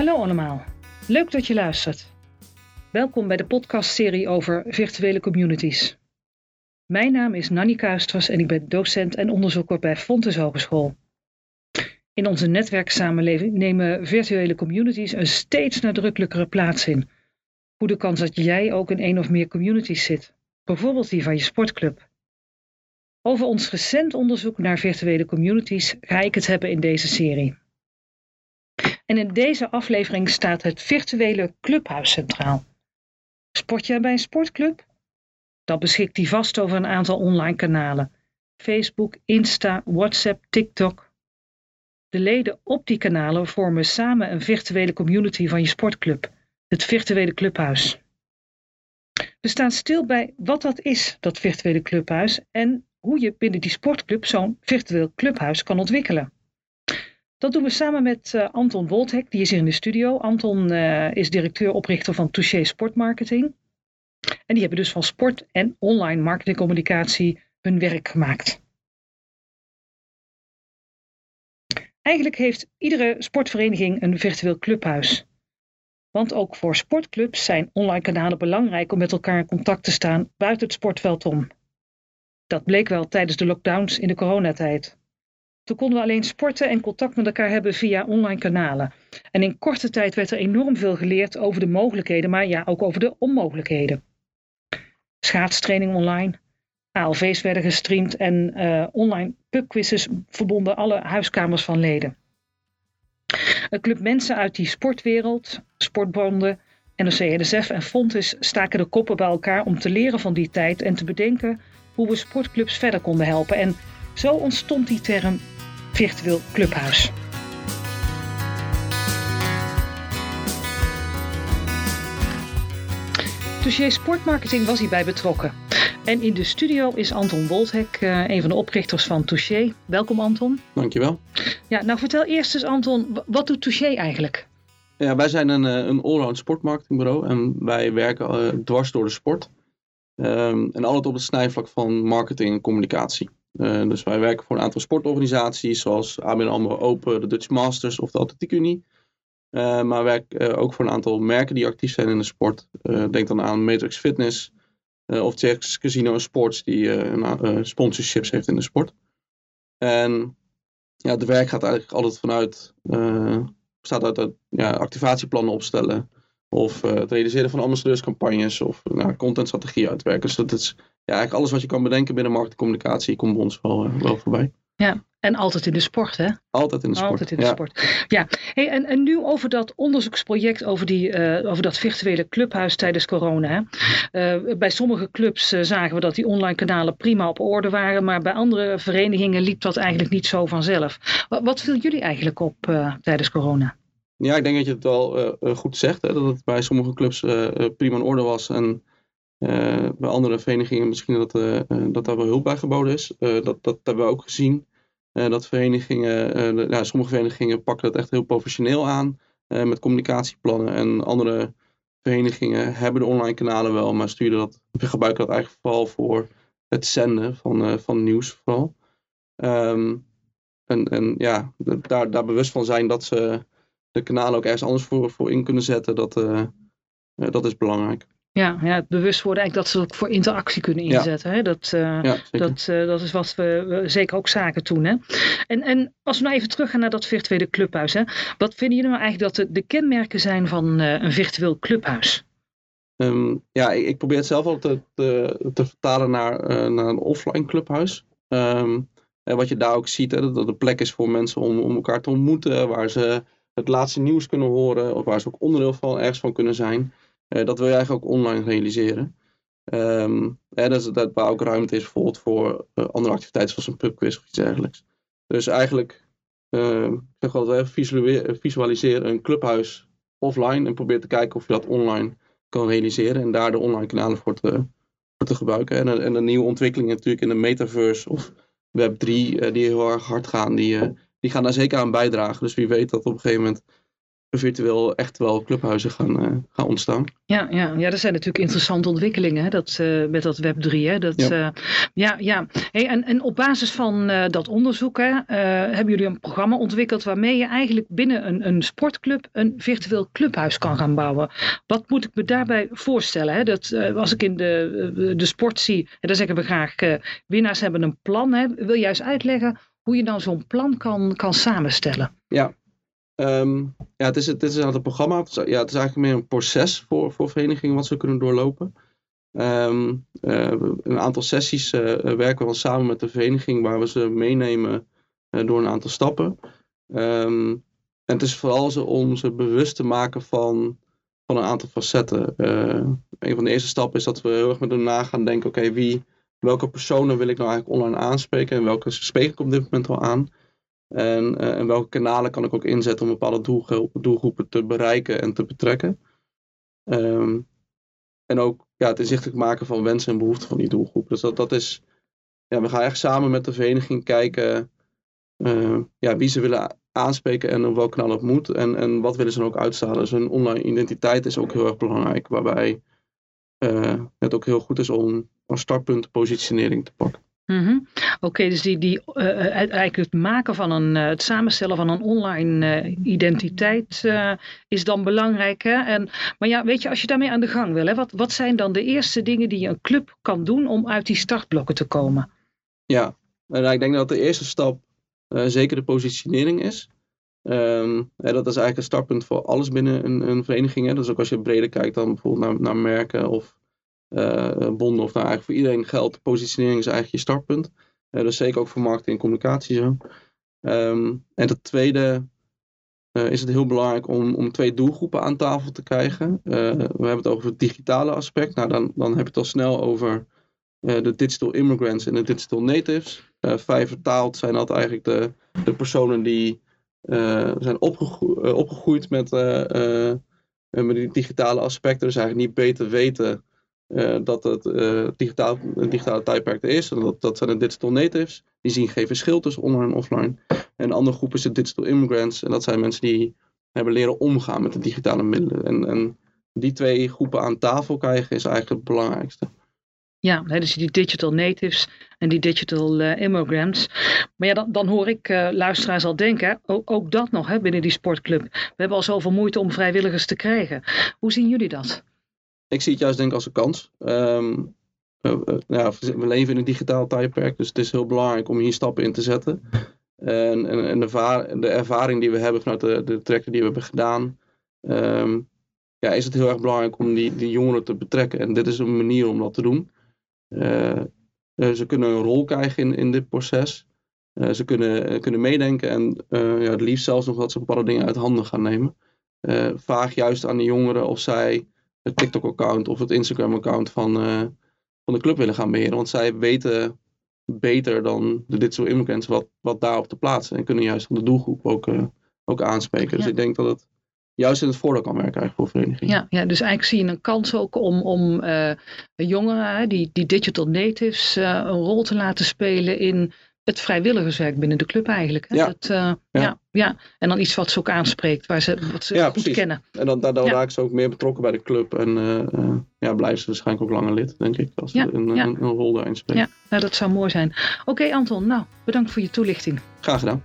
Hallo allemaal, leuk dat je luistert. Welkom bij de podcastserie over virtuele communities. Mijn naam is Nanny Kuisters en ik ben docent en onderzoeker bij Fontes Hogeschool. In onze netwerksamenleving nemen virtuele communities een steeds nadrukkelijkere plaats in. Goede kans dat jij ook in één of meer communities zit, bijvoorbeeld die van je sportclub. Over ons recent onderzoek naar virtuele communities ga ik het hebben in deze serie. En in deze aflevering staat het virtuele clubhuis centraal. Sport jij bij een sportclub? Dan beschikt die vast over een aantal online kanalen: Facebook, Insta, WhatsApp, TikTok. De leden op die kanalen vormen samen een virtuele community van je sportclub, het virtuele clubhuis. We staan stil bij wat dat is, dat virtuele clubhuis, en hoe je binnen die sportclub zo'n virtueel clubhuis kan ontwikkelen. Dat doen we samen met uh, Anton Wolthek, die is hier in de studio. Anton uh, is directeur-oprichter van Touché Sportmarketing. En die hebben dus van sport en online marketingcommunicatie hun werk gemaakt. Eigenlijk heeft iedere sportvereniging een virtueel clubhuis. Want ook voor sportclubs zijn online kanalen belangrijk om met elkaar in contact te staan buiten het sportveld om. Dat bleek wel tijdens de lockdowns in de coronatijd. Toen konden we alleen sporten en contact met elkaar hebben via online kanalen. En in korte tijd werd er enorm veel geleerd over de mogelijkheden, maar ja, ook over de onmogelijkheden. Schaatstraining online, ALV's werden gestreamd en uh, online pubquizzes verbonden alle huiskamers van leden. Een club mensen uit die sportwereld, sportbonden, NOC-NSF en Fontes staken de koppen bij elkaar om te leren van die tijd en te bedenken hoe we sportclubs verder konden helpen. En zo ontstond die term virtueel clubhuis. Touché Sportmarketing was hierbij betrokken. En in de studio is Anton Wolthek, uh, een van de oprichters van Touché. Welkom Anton. Dankjewel. Ja, nou vertel eerst eens Anton, wat doet Touché eigenlijk? Ja, wij zijn een, eh, een allround sportmarketingbureau en wij werken uh, dwars door de sport. Um, en altijd op het snijvlak van marketing en communicatie. Uh, dus wij werken voor een aantal sportorganisaties zoals ABN AMRO Open, de Dutch Masters of de Atletiek Unie. Uh, maar werk uh, ook voor een aantal merken die actief zijn in de sport. denk dan aan Matrix Fitness of Jack's Casino Sports die sponsorships heeft in de sport. En ja, het werk gaat eigenlijk altijd vanuit, bestaat uit ja, activatieplannen opstellen, of uh, het realiseren van ambassadeurscampagnes of nou, contentstrategie uitwerken. Dus dat is ja, eigenlijk alles wat je kan bedenken binnen marketingcommunicatie komt bij ons wel, uh, wel voorbij. Ja, en altijd in de sport, hè? Altijd in de sport. Altijd in de ja. sport. Ja, hey, en, en nu over dat onderzoeksproject over, die, uh, over dat virtuele clubhuis tijdens corona. Uh, bij sommige clubs uh, zagen we dat die online kanalen prima op orde waren, maar bij andere verenigingen liep dat eigenlijk niet zo vanzelf. Wat, wat viel jullie eigenlijk op tijdens corona? Ja, ik denk dat je het wel uh, goed zegt. Hè, dat het bij sommige clubs uh, prima in orde was. En bij andere verenigingen misschien dat, dat daar wel hulp bij geboden is. dat, dat hebben we ook gezien. dat verenigingen, ja, sommige verenigingen pakken dat echt heel professioneel aan. met communicatieplannen. En andere verenigingen hebben de online kanalen wel. Maar sturen dat, gebruiken dat eigenlijk vooral voor het zenden van, van nieuws vooral. Um, en, en ja, daar, daar bewust van zijn dat ze de kanalen ook ergens anders voor, voor in kunnen zetten, dat, uh, dat is belangrijk. Ja, ja, het bewust worden eigenlijk dat ze ook voor interactie kunnen inzetten. Ja. Hè? Dat, uh, ja, dat, uh, dat is wat we, we, zeker ook zaken doen. Hè? En, en als we nou even teruggaan naar dat virtuele clubhuis. Hè? Wat vinden jullie nou eigenlijk dat de, de kenmerken zijn van uh, een virtueel clubhuis? Um, ja, ik, ik, probeer het zelf altijd te, te, te vertalen naar, naar een offline clubhuis. Um, en wat je daar ook ziet, hè, dat het een plek is voor mensen om, om elkaar te ontmoeten. Waar ze het laatste nieuws kunnen horen, of waar ze ook onderdeel van ergens van kunnen zijn. Uh, dat wil je eigenlijk ook online realiseren. Um, hè, dat, dat waar ook ruimte is bijvoorbeeld voor uh, andere activiteiten zoals een pubquiz of iets dergelijks. Dus eigenlijk, uh, ik zeg altijd, visualiseer een clubhuis offline en probeer te kijken of je dat online kan realiseren en daar de online kanalen voor te, voor te gebruiken. En, en de nieuwe ontwikkelingen natuurlijk in de metaverse of Web3 die heel erg hard gaan, die die gaan daar zeker aan bijdragen. Dus wie weet dat op een gegeven moment virtueel echt wel clubhuizen gaan, uh, gaan ontstaan. Ja, ja, ja, dat zijn natuurlijk interessante ontwikkelingen hè, dat, uh, met dat Web 3. Hè, dat, ja, uh, ja. ja. Hey, en, en op basis van dat onderzoek hè, hebben jullie een programma ontwikkeld waarmee je eigenlijk binnen een, een sportclub een virtueel clubhuis kan gaan bouwen. Wat moet ik me daarbij voorstellen? Hè? Dat, als ik in de, de sport zie, en dan zeggen we graag winnaars hebben een plan. Hè. Wil juist uitleggen hoe je dan zo'n plan kan, kan samenstellen? Ja, Um, ja, het is, het is een programma. Het is, ja, het is eigenlijk meer een proces voor, voor verenigingen wat ze kunnen doorlopen. Um, uh, een aantal sessies uh, werken we samen met de vereniging waar we ze meenemen uh, door een aantal stappen. Um, en het is vooral zo om ze bewust te maken van, van een aantal facetten. een van de eerste stappen is dat we heel erg met hen na gaan denken: oké, wie, welke personen wil ik nou eigenlijk online aanspreken en welke spreek ik op dit moment al aan? En, uh, en, welke kanalen kan ik ook inzetten om bepaalde doelgroepen, doelgroepen te bereiken en te betrekken. Um, en ook ja, het inzichtelijk maken van wensen en behoeften van die doelgroep. Dus dat, dat is, ja, we gaan echt samen met de vereniging kijken uh, ja, wie ze willen aanspreken en op welk kanaal het moet. En, en wat willen ze dan ook uitstralen. Dus hun online identiteit is ook heel erg belangrijk. Waarbij uh, het ook heel goed is om als startpunt positionering te pakken. Mm Oké, dus die, die, uh, eigenlijk het maken van een, uh, het samenstellen van een online uh, identiteit is dan belangrijk. Hè? En, maar ja, weet je, als je daarmee aan de gang wil, hè, wat, wat zijn dan de eerste dingen die een club kan doen om uit die startblokken te komen? Ja, ik denk dat de eerste stap zeker de positionering is. Um, dat is eigenlijk een startpunt voor alles binnen een, een vereniging. Hè? Dus ook als je breder kijkt dan bijvoorbeeld naar, naar merken of uh, bonden of eigenlijk voor iedereen geldt. Positionering is eigenlijk je startpunt. Uh, dus zeker ook voor marketing en communicatie zo. Um, en ten tweede uh, is het heel belangrijk om, om twee doelgroepen aan tafel te krijgen. we hebben het over het digitale aspect. Nou, dan, dan heb je het al snel over de digital immigrants en de digital natives. vrij vertaald zijn dat eigenlijk de, de personen die zijn opgego opgegroeid met, met die digitale aspecten. Dus eigenlijk niet beter weten dat het digitaal, een digitale tijdperk er is. Dat, dat zijn de digital natives. Die zien geen verschil tussen online en offline. En andere groep is de digital immigrants. En dat zijn mensen die hebben leren omgaan met de digitale middelen. En, en die twee groepen aan tafel krijgen is eigenlijk het belangrijkste. Ja, dus die digital natives en die digital uh, immigrants. Maar ja, dan, dan hoor ik uh, luisteraars al denken, ook, ook dat nog hè, binnen die sportclub. We hebben al zoveel moeite om vrijwilligers te krijgen. Hoe zien jullie dat? ik zie het juist denk ik als een kans. Um, ja, we leven in een digitaal tijdperk, dus het is heel belangrijk om hier stappen in te zetten. En, en, de, ervaring die we hebben vanuit de, de die we hebben gedaan, um, ja, is het heel erg belangrijk om die, die jongeren te betrekken. En dit is een manier om dat te doen. Uh, ze kunnen een rol krijgen in, in dit proces. Uh, ze kunnen, kunnen meedenken en ja, het liefst zelfs nog dat ze bepaalde dingen uit handen gaan nemen. vraag juist aan de jongeren of zij het TikTok-account of het Instagram-account van, van de club willen gaan beheren. Want zij weten beter dan de dit soort immigrants wat, wat daarop te plaatsen. En kunnen juist van de doelgroep ook, uh, ook aanspreken. Dus ik denk dat het juist in het voordeel kan werken eigenlijk voor verenigingen. Ja, ja, dus eigenlijk zie je een kans ook om, om uh, jongeren, die, die digital natives, een rol te laten spelen in het vrijwilligerswerk binnen de club eigenlijk. Hè? Ja. Dat, uh, ja. ja. En dan iets wat ze ook aanspreekt, waar ze, wat ze ja, goed kennen. En dan, daardoor ja. raken ze ook meer betrokken bij de club. En uh, ja, blijven ze waarschijnlijk ook langer lid, denk ik. Als ze een, een, een, rol daarin spelen. Ja, nou, dat zou mooi zijn. Oké okay, Anton, nou, bedankt voor je toelichting. Graag gedaan.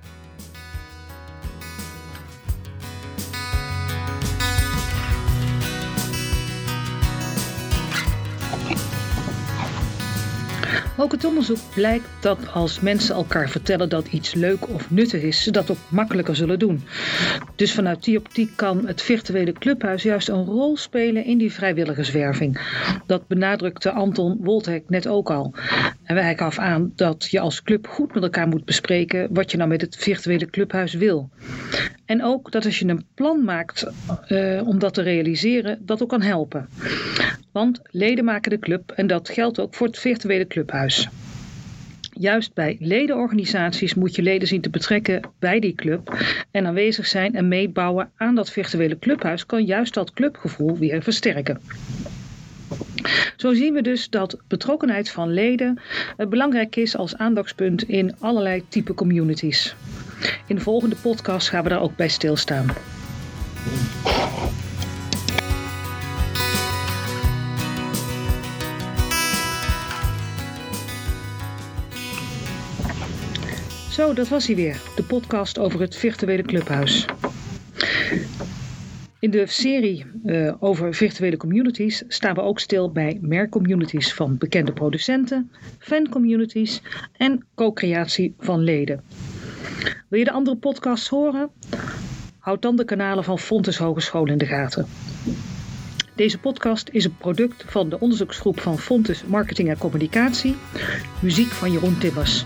Ook het onderzoek blijkt dat als mensen elkaar vertellen dat iets leuk of nuttig is, ze dat ook makkelijker zullen doen. Dus vanuit die optiek kan het virtuele clubhuis juist een rol spelen in die vrijwilligerswerving. Dat benadrukte Anton Woltek net ook al. En wij gaf aan dat je als club goed met elkaar moet bespreken wat je nou met het virtuele clubhuis wil. En ook dat als je een plan maakt uh, om dat te realiseren, dat ook kan helpen. Want leden maken de club en dat geldt ook voor het virtuele clubhuis. Juist bij ledenorganisaties moet je leden zien te betrekken bij die club en aanwezig zijn en meebouwen aan dat virtuele clubhuis kan juist dat clubgevoel weer versterken. Zo zien we dus dat betrokkenheid van leden belangrijk is als aandachtspunt in allerlei type communities. In de volgende podcast gaan we daar ook bij stilstaan. Zo, dat was hij weer. De podcast over het virtuele clubhuis. In de serie uh, over virtuele communities staan we ook stil bij merkcommunities van bekende producenten, fancommunities en co-creatie van leden. Wil je de andere podcasts horen? Houd dan de kanalen van Fontes Hogeschool in de gaten. Deze podcast is een product van de onderzoeksgroep van Fontes Marketing en Communicatie. Muziek van Jeroen Timmers.